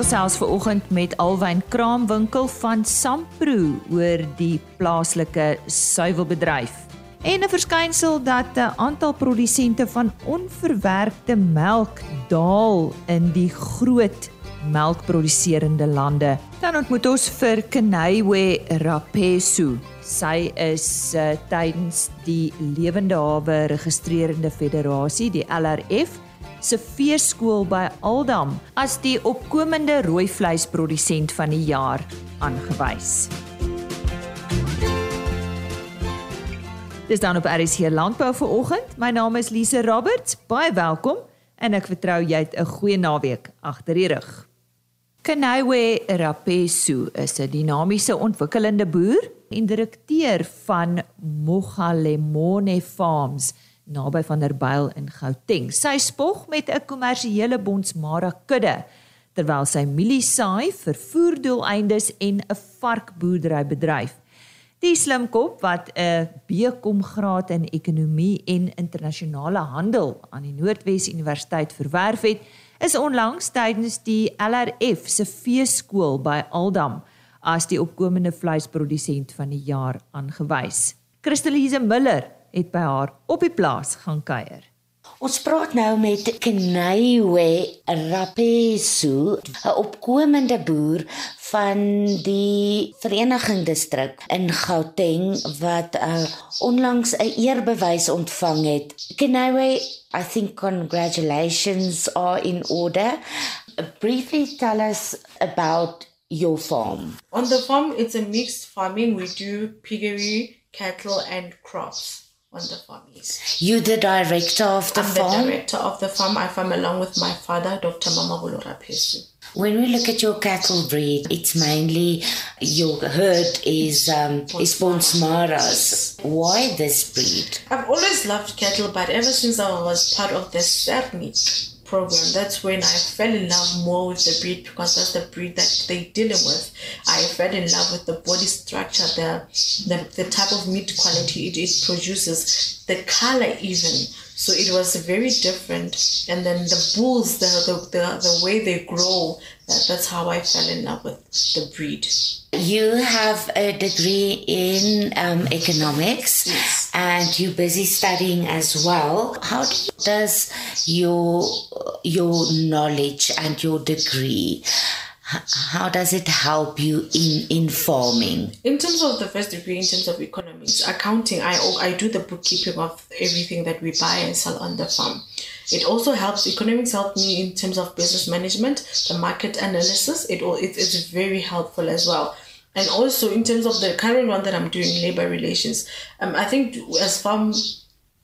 gesels ver oggend met Alwyn Kraamwinkel van Sampro oor die plaaslike suiwelbedryf. En 'n verskynsel dat 'n aantal produsente van onverwerkte melk daal in die groot melkproduserende lande. Dan ontmoet ons vir Kenaiwe Rapesu. Sy is uh, tydens die Lewende Hawe Registrerende Federasie, die LRF, se veeskool by Aldam as die opkomende rooi vleisprodusent van die jaar aangewys. Dis dan op RC Landbou vir oggend. My naam is Lise Roberts. Baie welkom en ek vertrou jy het 'n goeie naweek agter die rug. Kanaiwe Rapesu is 'n dinamiese ontwikkelende boer en direkteur van Mogalemone Farms naby van der Byl in Gauteng. Sy spog met 'n kommersiële bonsmara kudde terwyl sy mielie saai vir voerdoeleindes en 'n varkboerdery bedryf. Die slimkop wat 'n BCom graad in ekonomie en internasionale handel aan die Noordwes Universiteit verwerf het, is onlangs tydens die LRF se veeskool by Aldam as die opkomende vleisprodusent van die jaar aangewys. Christelise Miller het by haar op die plaas gaan kuier. Ons praat nou met Kenaiwe Rapesu, 'n opkomende boer van die Vereniging distrik in Gauteng wat uh, onlangs 'n eerbewys ontvang het. Kenaiwe, I think congratulations are in order. Briefly tell us about your farm. On the farm, it's a mixed farming. We do piggery, cattle, and crops on the farm. Yes. You the director of the I'm farm? the director of the farm. I farm along with my father, Dr. Mama Rapesu. When we look at your cattle breed, it's mainly your herd is um, is Bonsmaras. Why this breed? I've always loved cattle, but ever since I was part of the SAPMI program, that's when I fell in love more with the breed because that's the breed that they're dealing with. I fell in love with the body structure, the the, the type of meat quality it, it produces, the color even. So it was very different. And then the bulls, the the, the, the way they grow, that, that's how I fell in love with the breed. You have a degree in um, economics, Yes. And you're busy studying as well. How does your your knowledge and your degree? How does it help you in informing? In terms of the first degree, in terms of economics, accounting, I oh, I do the bookkeeping of everything that we buy and sell on the farm. It also helps. Economics helped me in terms of business management, the market analysis. It all it, it's very helpful as well. And also in terms of the current one that I'm doing, labor relations. Um, I think as farm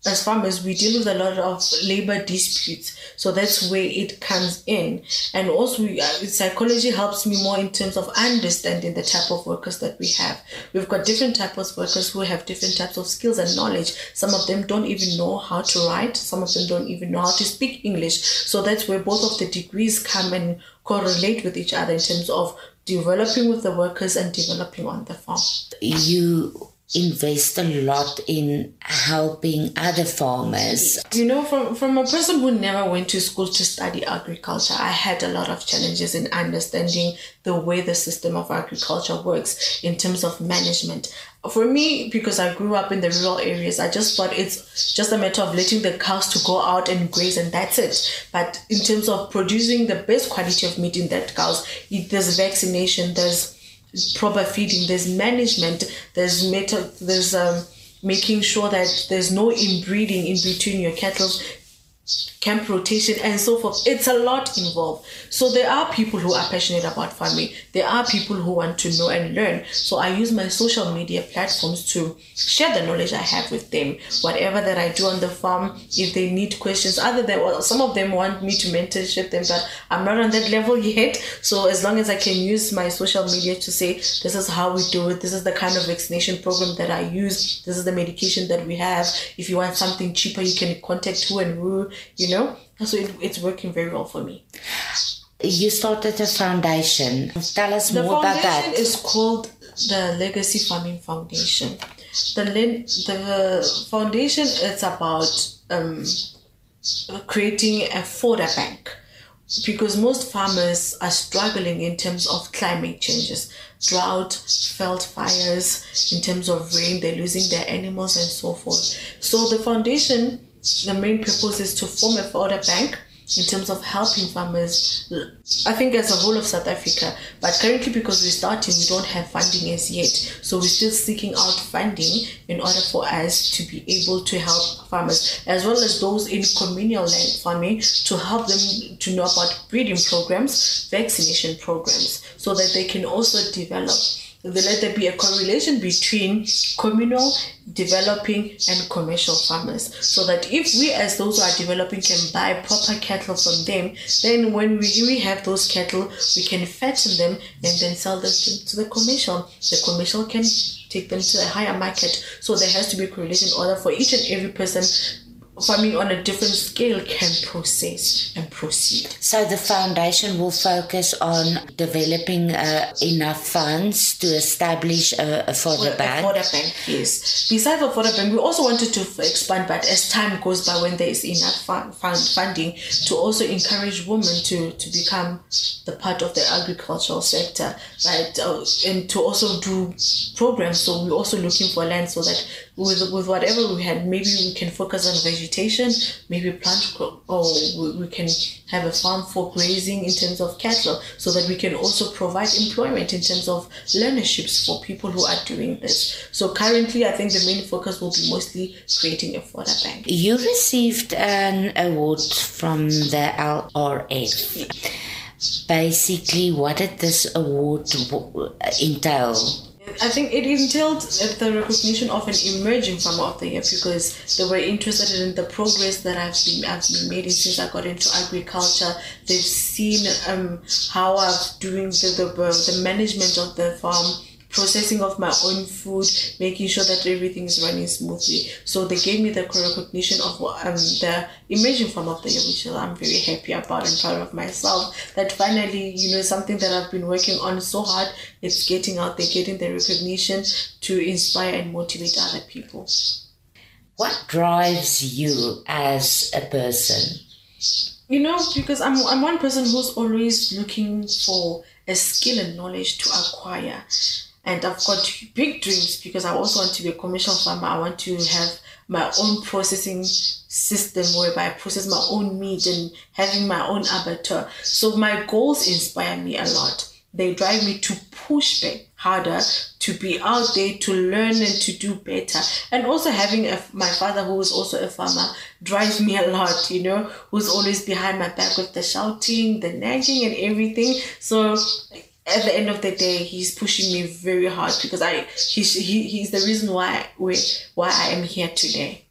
as farmers we deal with a lot of labor disputes. So that's where it comes in. And also we, uh, psychology helps me more in terms of understanding the type of workers that we have. We've got different types of workers who have different types of skills and knowledge. Some of them don't even know how to write. Some of them don't even know how to speak english. So that's where both of the degrees come and correlate with each other in terms of developing with the workers and developing on the farm. You invest a lot in helping other farmers. You know, from, from a person who never went to school to study agriculture, I had a lot of challenges in understanding the way the system of agriculture works in terms of management. For me, because I grew up in the rural areas, I just thought it's just a matter of letting the cows to go out and graze and that's it. But in terms of producing the best quality of meat in that cows, there's vaccination, there's proper feeding, there's management, there's meta, there's um, making sure that there's no inbreeding in between your cattle, camp rotation, and so forth. It's a lot involved. So there are people who are passionate about farming. There are people who want to know and learn. So I use my social media platforms to share the knowledge I have with them. Whatever that I do on the farm, if they need questions, other than well, some of them want me to mentorship them, but I'm not on that level yet. So as long as I can use my social media to say this is how we do it, this is the kind of vaccination program that I use, this is the medication that we have. If you want something cheaper, you can contact who and who, you know. So it, it's working very well for me. You started a foundation. Tell us The more about foundation that. is called the Legacy Farming Foundation. The the foundation is about um, creating a fodder bank because most farmers are struggling in terms of climate changes, drought, felt fires, in terms of rain, they're losing their animals and so forth. So the foundation, the main purpose is to form a fodder bank in terms of helping farmers, I think as a whole of South Africa. But currently, because we're starting, we don't have funding as yet. So we're still seeking out funding in order for us to be able to help farmers, as well as those in communal land farming, to help them to know about breeding programs, vaccination programs, so that they can also develop let there be a correlation between communal, developing, and commercial farmers. So that if we, as those who are developing, can buy proper cattle from them, then when we, we have those cattle, we can fatten them and then sell them to, to the commercial. The commercial can take them to a higher market. So there has to be a correlation order for each and every person farming on a different scale can process and proceed. So the foundation will focus on developing uh, enough funds to establish a, a fodder bank. A fodder bank, yes. Besides the fodder bank, we also wanted to expand, but as time goes by, when there is enough fund, fund, funding, to also encourage women to, to become the part of the agricultural sector, right? Uh, and to also do programs. So we're also looking for land so that with with whatever we had, maybe we can focus on vegetation, maybe plant or we can have a farm for grazing in terms of cattle, so that we can also provide employment in terms of learnerships for people who are doing this. So currently, I think the main focus will be mostly creating a fodder bank. You received an award from the LRF. Basically, what did this award entail? I think it entailed the recognition of an emerging farmer of the year because they were interested in the progress that I've been I've been making since I got into agriculture. They've seen um, how I'm doing the, the the management of the farm processing of my own food, making sure that everything is running smoothly. So they gave me the recognition of um, the emerging farm of the year, which I'm very happy about and proud of myself. That finally, you know, something that I've been working on so hard, it's getting out there, getting the recognition to inspire and motivate other people. What drives you as a person? You know, because I'm I'm one person who's always looking for a skill and knowledge to acquire and I've got big dreams because I also want to be a commercial farmer. I want to have my own processing system whereby I process my own meat and having my own abattoir. So my goals inspire me a lot. They drive me to push back harder, to be out there, to learn and to do better. And also having a, my father who is also a farmer drives me a lot, you know, who's always behind my back with the shouting, the nagging and everything. So at the end of the day, he's pushing me very hard because I he's he, he's the reason why we why I am here today.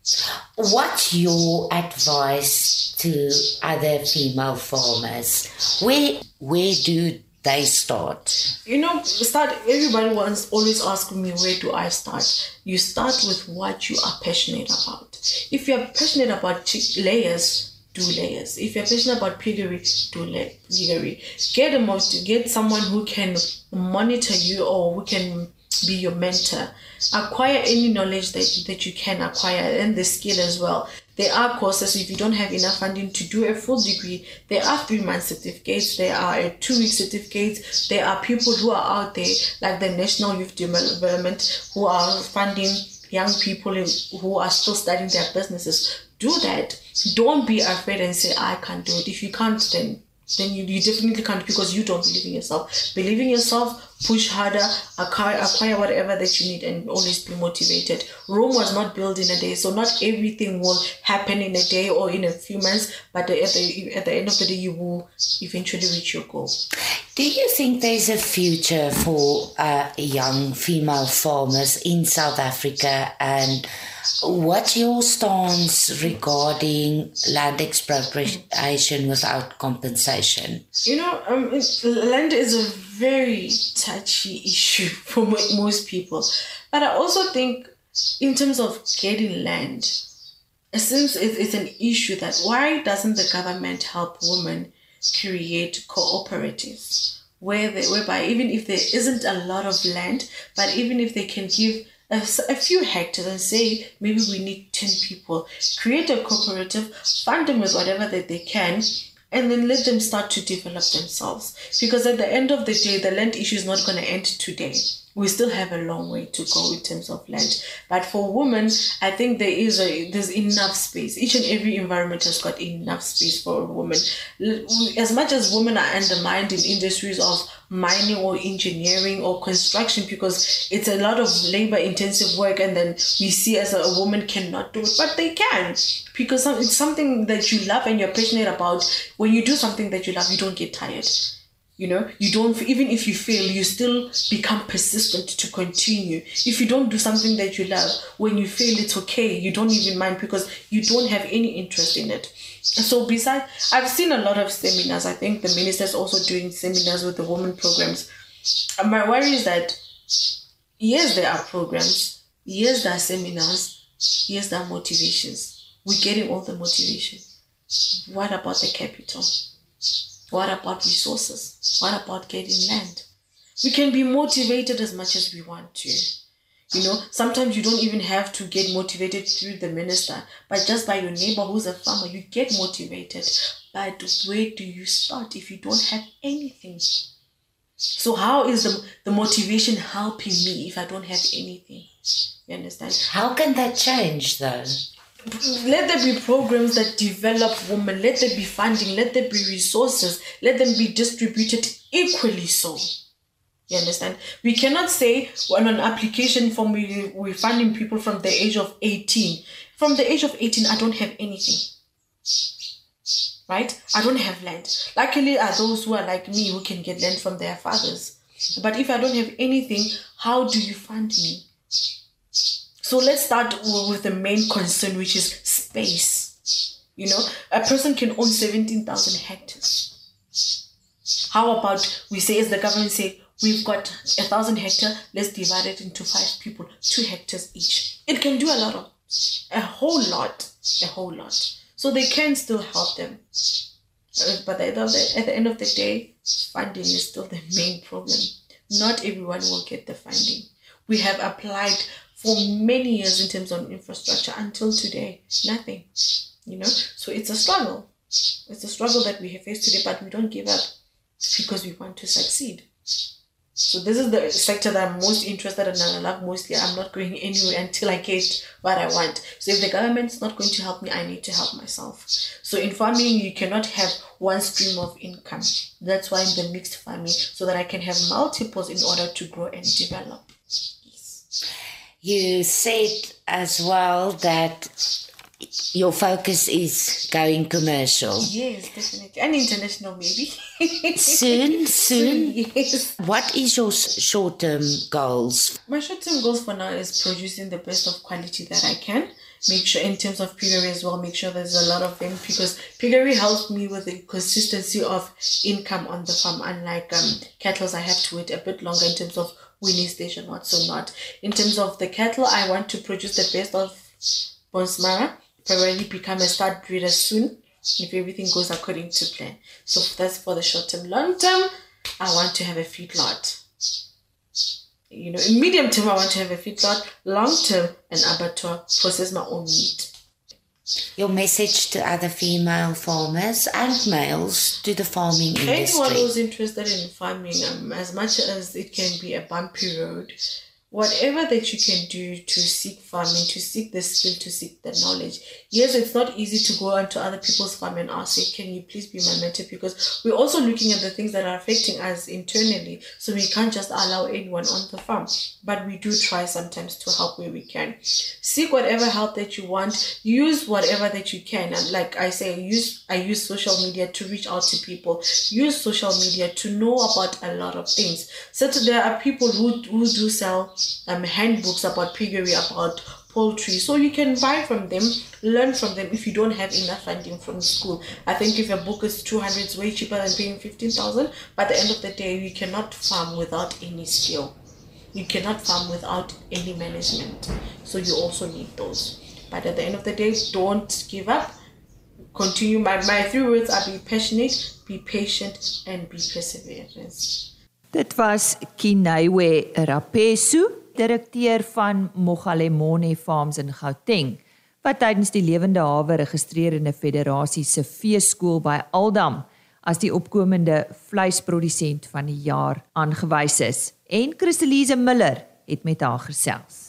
What's your advice to other female farmers? Where where do they start? You know, start. Everybody wants always asking me where do I start. You start with what you are passionate about. If you are passionate about layers, do layers. If you're passionate about piggery, do piggery. Get a most get someone who can monitor you or who can be your mentor. Acquire any knowledge that, that you can acquire and the skill as well. There are courses if you don't have enough funding to do a full degree. There are three month certificates. There are a two week certificates. There are people who are out there like the National Youth Development who are funding young people who are still starting their businesses. Do that. Don't be afraid and say i can't do it. If you can't then then you, you definitely can't because you don't believe in yourself. Believe in yourself push harder acquire, acquire whatever that you need and always be motivated. Rome was not built in a day so not everything will happen in a day or in a few months but at the, at the end of the day you will eventually reach your goal. Do you think there's a future for uh, young female farmers in south africa? And What's your stance regarding land expropriation without compensation? You know, um, land is a very touchy issue for most people. But I also think, in terms of getting land, since it's an issue that why doesn't the government help women create cooperatives where they, whereby even if there isn't a lot of land, but even if they can give a, a few hectares and say maybe we need 10 people create a cooperative fund them with whatever that they can and then let them start to develop themselves. Because at the end of the day, the land issue is not going to end today. We still have a long way to go in terms of land. But for women, I think there is a there's enough space. Each and every environment has got enough space for a woman. As much as women are undermined in industries of mining or engineering or construction because it's a lot of labor intensive work and then we see as a, a woman cannot do it but they can because it's something that you love and you're passionate about when you do something that you love you don't get tired you know you don't even if you fail you still become persistent to continue. If you don't do something that you love when you fail it's okay. You don't even mind because you don't have any interest in it. So besides i've seen a lot of seminars. I think the minister's also doing seminars with the women programs. My worry is that yes there are programs. Yes there are seminars. Yes there are motivations. We're getting all the motivation. What about the capital what about resources? What about getting land? We can be motivated as much as we want to. You know, sometimes you don't even have to get motivated through the minister, but just by your neighbor who's a farmer, you get motivated. But where do you start if you don't have anything? So how is the, the motivation helping me if I don't have anything? You understand? How can that change though? Let there be programs that develop women. Let there be funding. Let there be resources. Let them be distributed equally so. You understand? We cannot say on an application form we, we're funding people from the age of 18 from the age of 18 i don't have anything. Right? I don't have land. Luckily are those who are like me who can get land from their fathers. But if i don't have anything how do you fund me so let's start with the main concern, which is space. You know, a person can own 17,000 hectares. How about we say, as the government say, we've got a thousand hectare, let's divide it into five people, two hectares each. It can do a lot of, a whole lot, a whole lot. So they can still help them. Uh, but at the end of the day, funding is still the main problem. Not everyone will get the funding. We have applied for many years in terms of infrastructure until today nothing you know so it's a struggle it's a struggle that we have faced today but we don't give up because we want to succeed so this is the sector that I'm most interested in and I love mostly. I'm not going anywhere until I get what I want. So if the government's not going to help me, I need to help myself. So in farming, you cannot have one stream of income. That's why I'm the mixed farming, so that I can have multiples in order to grow and develop. You said as well that your focus is going commercial. Yes, definitely. And international, maybe. soon, soon. Yes. What is your short term goals? My short term goals for now is producing the best of quality that I can. Make sure, in terms of piggery as well, make sure there's a lot of them because piggery helps me with the consistency of income on the farm. Unlike um, cattle, I have to wait a bit longer in terms of weaning station, what so not. In terms of the cattle, I want to produce the best of Bonsmara, probably become a stud breeder soon if everything goes according to plan. So that's for the short term. Long term, I want to have a feedlot. You know, in medium term, I want to have a feedlot. Long term, an abattoir, process my own meat. Your message to other female farmers and males to the farming Anyone industry. Anyone who's interested in farming, um, as much as it can be a bumpy road, whatever that you can do to seek farming, to seek the skill, to seek the knowledge. Yes, it's not easy to go onto other people's farm and ask, hey, can you please be my mentor? Because we're also looking at the things that are affecting us internally. So we can't just allow anyone on the farm. But we do try sometimes to help where we can. Seek whatever help that you want. Use whatever that you can. And like I say, use I use social media to reach out to people. Use social media to know about a lot of things. So there are people who, who do sell um, handbooks about piggery, about poultry. So you can buy from them, learn from them if you don't have enough funding from school. I think if a book is 200, it's way cheaper than paying 15,000. But at the end of the day, you cannot farm without any skill. You cannot farm without any management. So you also need those. But at the end of the day, don't give up. Continue. My, my three words are be passionate, be patient, and be perseverance. Dit was Kinaiwe Rapesu, direkteur van Mogalemone Farms in Gauteng, wat tydens die Lewende Hawe Registrerende Federasie se feeskool by Aldam as die opkomende vleisprodusent van die jaar aangewys is. En Christelise Miller het met haar gesels.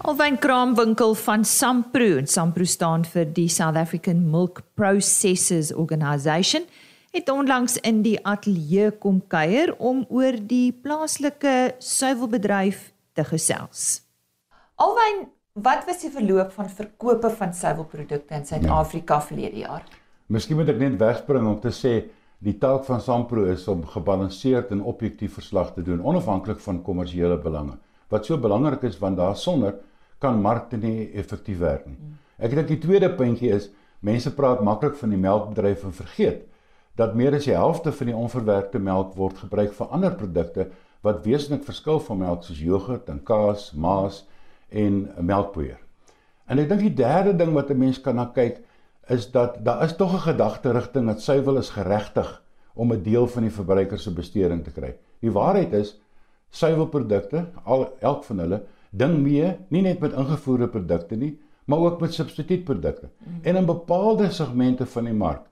Alwyn kraamwinkel van Sampro en Sampro staan vir die South African Milk Processors Organisation het onlangs in die ateljee kom kuier om oor die plaaslike suiwelbedryf te gesels. Alwyn, wat was die verloop van verkope van suiwelprodukte in Suid-Afrika ja. verlede jaar? Miskien moet ek net wegspring om te sê die taak van Sampro is om gebalanseerd en objektief verslag te doen onafhanklik van kommersiële belange. Wat so belangrik is want daarsonder kan markte nie effektief werk nie. Ek dink die tweede puntjie is mense praat maklik van die melkbedryf en vergeet dat meer as die helfte van die onverwerkte melk word gebruik vir ander produkte wat wesentlik verskil van melk soos jogurt en kaas, maas en melkpoeier. En ek dink die derde ding wat 'n mens kan na kyk is dat daar is tog 'n gedagte rigting dat suiwel is geregtig om 'n deel van die verbruiker se besteding te kry. Die waarheid is suiwelprodukte, al elk van hulle ding mee, nie net met ingevoerde produkte nie, maar ook met substituutprodukte. Mm. En in bepaalde segmente van die mark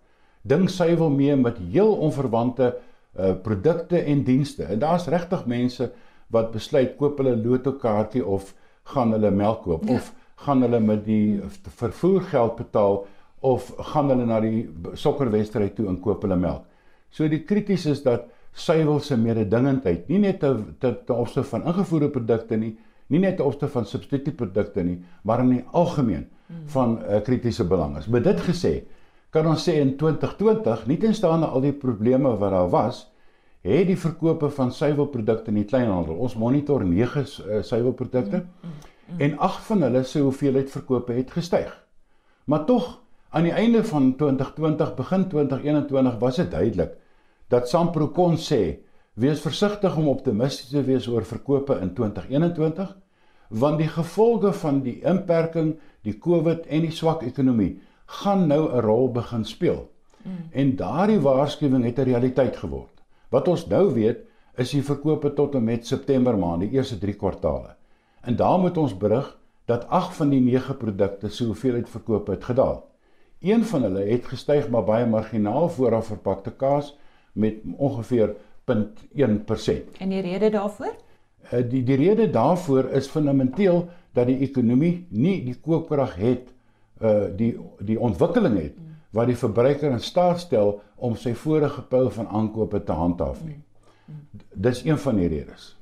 ding suiwel mee met heel onverwante uh produkte en dienste. En daar's regtig mense wat besluit koop hulle loto kaartjie of gaan hulle melk koop ja. of gaan hulle met die vervoergeld betaal of gaan hulle na die sokkerwedstryd toe en koop hulle melk. So die krities is dat suiwel se mededingendheid nie net te te, te opsigte van ingevoerde produkte nie, nie net te opsigte van substituutprodukte nie, maar in die algemeen van uh, eh, kritiese belang is. Met dit gesê, kan ons sê in 2020, nie tenstaan al die probleme wat daar was, het die verkope van suiwelprodukte in die kleinhandel. Ons monitor 9 uh, suiwelprodukte mm, mm, mm. en 8 van hulle se hoeveelheid verkope het gestyg. Maar tog aan die einde van 2020 begin 2021 was dit duidelik dat Sampro kon sê wees versigtig om optimisties te wees oor verkope in 2021 want die gevolge van die inperking, die COVID en die swak ekonomie gaan nou 'n rol begin speel. Mm. En daardie waarskuwing het 'n realiteit geword. Wat ons nou weet is die verkope tot en met September maand, die eerste 3 kwartaale. En daar moet ons berig dat 8 van die 9 produkte se hoeveelheid verkope het gedaal. Een van hulle het gestyg maar baie marginaal vooraf verpakte kaas met ongeveer 0.1%. En die rede daarvoor? Uh, die die rede daarvoor is fundamenteel dat die ekonomie nie die koopkrag het uh die die ontwikkeling het wat die verbruiker in staat stel om sy vorige pyl van aankope te handhaaf nie. Dis een van die redes.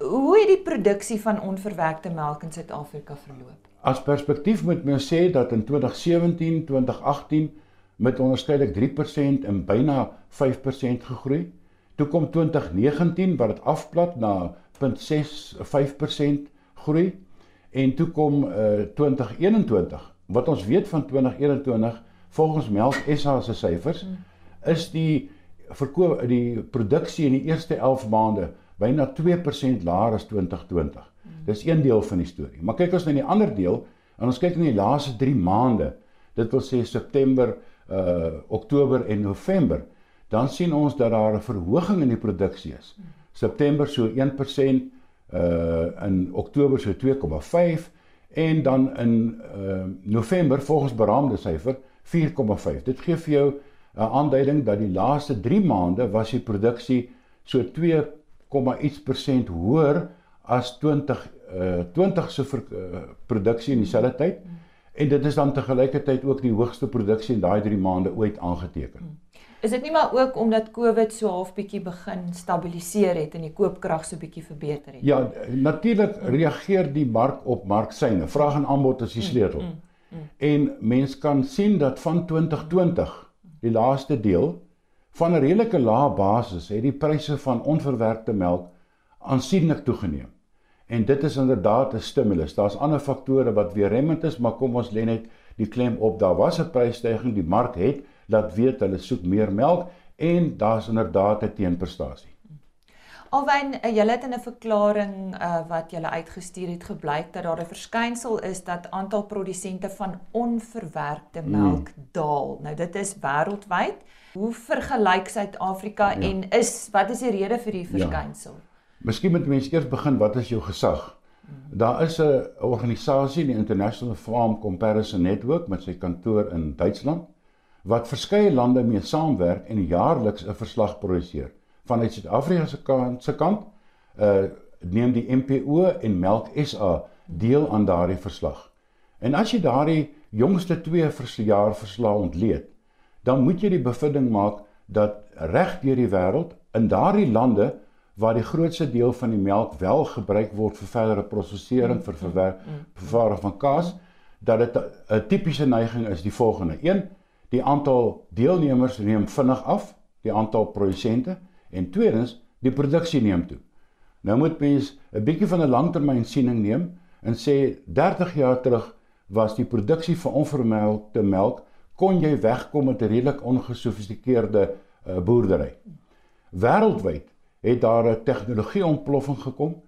Hoe het die produksie van onverwerkte melk in Suid-Afrika verloop? As perspektief moet mens sê dat in 2017, 2018 met onderskeidelik 3% en byna 5% gegroei. Toe kom 2019 wat dit afplat na 0.65% groei en toe kom uh, 2021 wat ons weet van 2021 volgens Melk SA se syfers is die verkoop die produksie in die eerste 11 maande byna 2% laer as 2020. Dis een deel van die storie. Maar kyk ons na die ander deel en ons kyk na die laaste 3 maande. Dit wil sê September, uh Oktober en November, dan sien ons dat daar 'n verhoging in die produksie is. September so 1%, uh in Oktober so 2,5 en dan in uh November volgens beraamde syfer 4,5. Dit gee vir jou 'n aanduiding dat die laaste 3 maande was die produksie so 2, iets persent hoër as 20 uh 20 se uh, produksie in dieselfde tyd en dit is dan te gelykertyd ook die hoogste produksie in daai 3 maande ooit aangeteken. Is dit nie maar ook omdat COVID so half bietjie begin stabiliseer het en die koopkrag so bietjie verbeter het? Ja, natuurlik reageer die mark op marksyne. Vraag en aanbod is die sleutel. Mm, mm, mm. En mens kan sien dat van 2020, die laaste deel, van 'n redelike lae basis het die pryse van onverwerkte melk aansienlik toegeneem. En dit is inderdaad 'n stimulus. Daar's ander faktore wat weer remmend is, maar kom ons lê net die klem op. Daar was 'n prysstyging, die mark het laat weet hulle soek meer melk en daar's inderdaad 'n teenprestasie. Alwyn, uh, julle het in 'n verklaring uh, wat julle uitgestuur het gebleik dat daar 'n verskynsel is dat aantal produsente van onverwerkte melk mm. daal. Nou dit is wêreldwyd. Hoe vergelyk Suid-Afrika ja. en is wat is die rede vir die ja. verskynsel? Ja. Miskien moet mense eers begin wat is jou gesag? Daar is 'n organisasie, die International Farm Comparison Network met sy kantoor in Duitsland wat verskeie lande mee saamwerk en jaarliks 'n verslag produseer. Vanuit Suid-Afrika se kant, se kant uh neem die MPO en Melk SA deel aan daardie verslag. En as jy daardie jongste 2 jaar verslae ontleed, dan moet jy die bevinding maak dat reg deur die wêreld in daardie lande waar die grootste deel van die melk wel gebruik word vir verdere prosesering vir verwerk vervaardiging van kaas dat dit 'n tipiese neiging is die volgende. 1. Die aantal deelnemers neem vinnig af, die aantal produsente en tweedens die produksie neem toe. Nou moet mens 'n bietjie van 'n langtermynsiening neem en sê 30 jaar terug was die produksie van onvermelkte melk kon jy wegkom met 'n redelik ongesofistikeerde uh, boerdery. Wêreldwyd het daar 'n tegnologie ontploffing gekom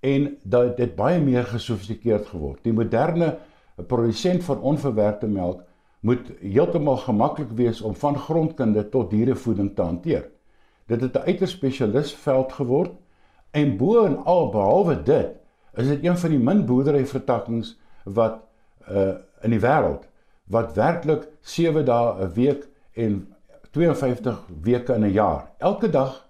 en dat dit baie meer gesofistikeerd geword. Die moderne produsent van onverwerkte melk moet heeltemal gemaklik wees om van grondkunde tot dierevoeding te hanteer. Dit het 'n uiters spesialis veld geword en bo en al behalwe dit is dit een van die min boerdery vertakkings wat uh in die wêreld wat werklik 7 dae 'n week en 52 weke in 'n jaar elke dag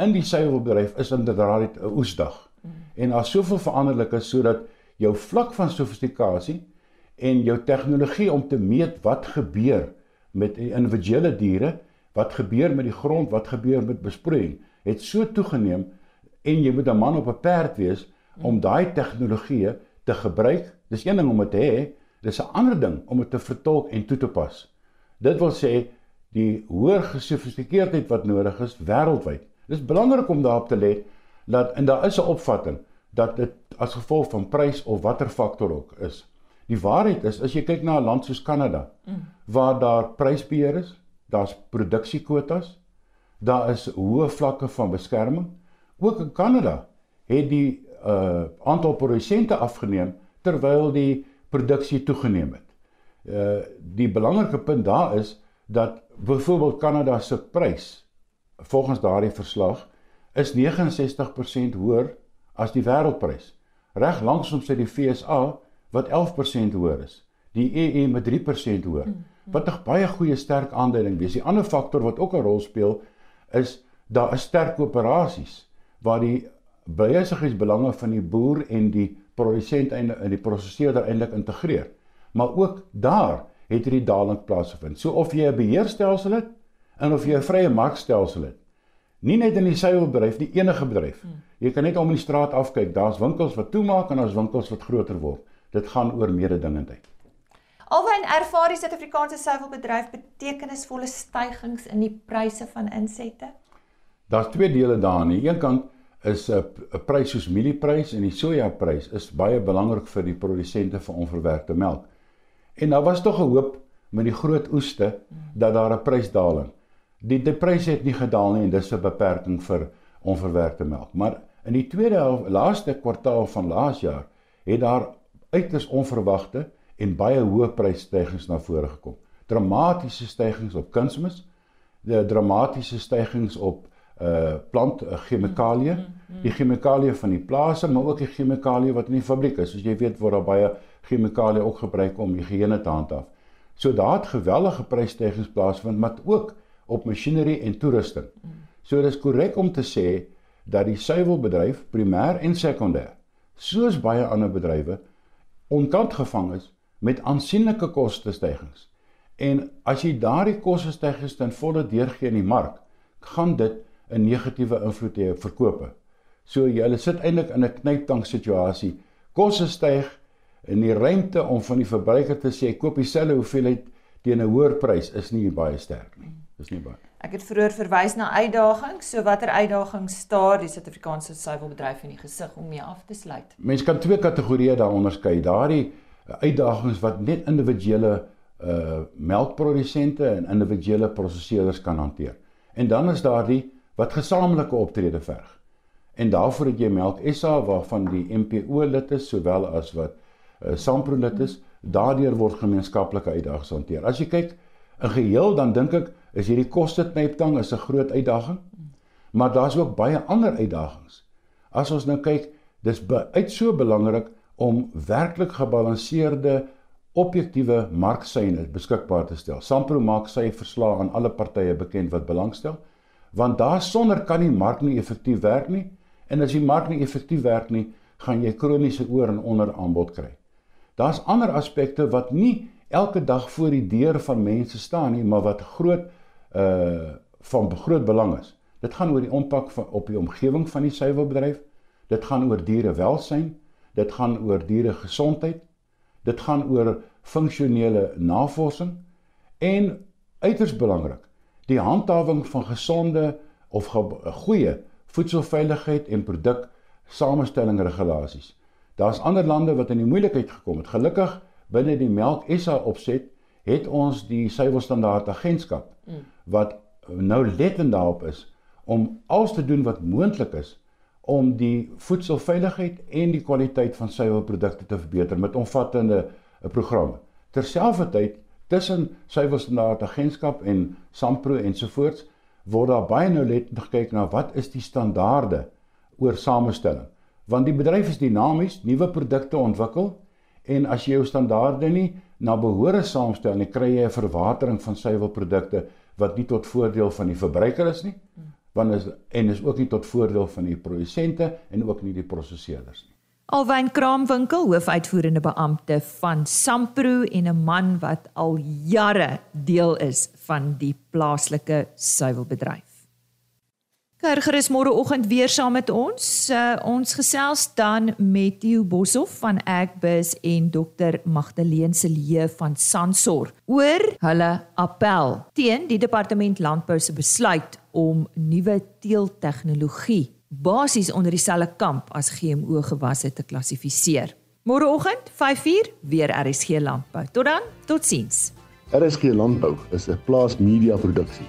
in die suiwelbedryf is inderdaad 'n oesdag. Mm. En daar's soveel veranderlike sodat jou vlak van sofistikasie en jou tegnologie om te meet wat gebeur met individuele diere, wat gebeur met die grond, wat gebeur met besproeiing, het so toegeneem en jy moet 'n man op 'n perd wees om daai tegnologieë te gebruik. Dis een ding om dit te hê, dis 'n ander ding om dit te vertolk en toe te pas. Dit wil sê die hoër gesofistikeerdheid wat nodig is wêreldwyd Dis belangrik om daarop te let dat en daar is 'n opvatting dat dit as gevolg van prys of watter faktor ook is. Die waarheid is as jy kyk na 'n land soos Kanada mm. waar daar prysbeheer is, daar's produksiekwotas, daar is hoë vlakke van beskerming. Ook in Kanada het die uh aantal produsente afgeneem terwyl die produksie toegeneem het. Uh die belangrike punt daar is dat byvoorbeeld Kanada se prys volgens daardie verslag is 69% hoër as die wêreldprys. Reg langsom sit die FSA wat 11% hoër is. Die EU met 3% hoër. Mm, mm. Wat 'n baie goeie sterk aanduiding wees. Die ander faktor wat ook 'n rol speel is daar is sterk koöperasies waar die besigheidsbelange van die boer en die produsent en die prosesseerder eintlik integreer. Maar ook daar het hierdie daling plaasgevind. So of jy 'n beheerstelsel het en of jy 'n vrye markstelsel het. Nie net in die suiwelbedryf, die enige bedryf. Hmm. Jy kan net om in die straat afkyk, daar's winkels wat toemaak en daar's winkels wat groter word. Dit gaan oor mededingendheid. Alwen ervaar die Suid-Afrikaanse suiwelbedryf betekenisvolle stygings in die pryse van insette? Daar's twee dele daarin. Aan die een kant is 'n 'n prys soos mielieprys en die sojaprys is baie belangrik vir die produsente van onverwerkte melk. En daar was tog 'n hoop met die groot oeste dat daar 'n prysdaling Die die pryse het nie gedaal nie en dis 'n beperking vir onverwerkte melk. Maar in die tweede helf, laaste kwartaal van laas jaar het daar uiters onverwagte en baie hoë prysstygings na vore gekom. Dramatiese stygings op kunsmis, die dramatiese stygings op uh plant uh, chemikalieë, mm, mm, mm. die chemikalieë van die plase, maar ook die chemikalieë wat in die fabriek is. Soos jy weet word daar baie chemikalieë ook gebruik om higiëne te handhaaf. So daar het geweldige prysstygings plaasvind, maar ook op masjinerie en toerusting. So dis korrek om te sê dat die suiwelbedryf primêr en sekondêr soos baie ander bedrywe onkant gevang is met aansienlike kostestygings. En as jy daardie kostestygings ten volle deurgee in die mark, gaan dit 'n negatiewe invloed hê op verkope. So jy hulle sit eintlik in 'n knyptang situasie. Kosse styg en die ruimte om van die verbruiker te sê koop dieselfde hoeveelheid teen 'n hoër prys is nie baie sterk nie. Dis nie baie. Ek het vroeër verwys na uitdagings, so watter uitdagings staar die Suid-Afrikaanse suiwelbedryf in die gesig om mee af te sluit? Mense kan twee kategorieë daar onderskei. Daardie uh, uitdagings wat net individuele uh melkprodusente en individuele prosesseerders kan hanteer. En dan is daar die wat gesamentlike optrede verg. En daarvoor het jy Melk SA waarvan die MPO lid is sowel as wat uh, Sampro lid is. Daardeur word gemeenskaplike uitdagings hanteer. As jy kyk in geheel dan dink ek is hierdie koste knyptang is 'n groot uitdaging. Maar daar's ook baie ander uitdagings. As ons nou kyk, dis uit so belangrik om werklik gebalanseerde objektiewe marksyne beskikbaar te stel. Sampro maak sy verslae aan alle partye bekend wat belangstel, want daarsonder kan die mark nie effektief werk nie en as die mark nie effektief werk nie, gaan jy kroniese oor en onder aanbod kry. Daar's ander aspekte wat nie elke dag voor die deur van mense staan nie, maar wat groot uh van groot belang is. Dit gaan oor die impak van op die omgewing van die suiwelbedryf. Dit gaan oor diere welsyn, dit gaan oor diere gesondheid. Dit gaan oor funksionele navorsing en uiters belangrik, die handhawing van gesonde of goeie voedselveiligheid en produk samestelling regulasies. Daar's ander lande wat in die moeilikheid gekom het. Gelukkig binne die Melk SA opset het ons die suiwelstandaard agentskap mm. Wat nou lettend daarop is om alles te doen wat moontlik is om die voedselveiligheid en die kwaliteit van suiwelprodukte te verbeter met omvattende eh, programme. Terselfdertyd tussen suiwelstandaard agentskap en Sampro ensovoorts word daar baie nou lettend gekyk na wat is die standaarde oor samestelling want die bedryf is dinamies, nuwe produkte ontwikkel en as jy jou standaarde nie na behoore saamstel nie, kry jy 'n verwatering van suiwelprodukte wat nie tot voordeel van die verbruiker is nie, want is en is ook nie tot voordeel van die produsente en ook nie die prosesseerders nie. Alwyn Kraamwinkel, hoofuitvoerende beampte van Sampro en 'n man wat al jare deel is van die plaaslike suiwelbedryf. Kerger is môreoggend weer saam met ons. Uh, ons gesels dan met Theo Boshoff van Agbus en Dr Magdalene Celie van Sansor oor hulle appel teen die departement landbou se besluit om nuwe teeltegnologie basies onder dieselfde kamp as GMO gewasse te klassifiseer. Môreoggend 5uur weer RSG landbou. Tot dan, totsiens. RSG landbou is 'n plaas media produksie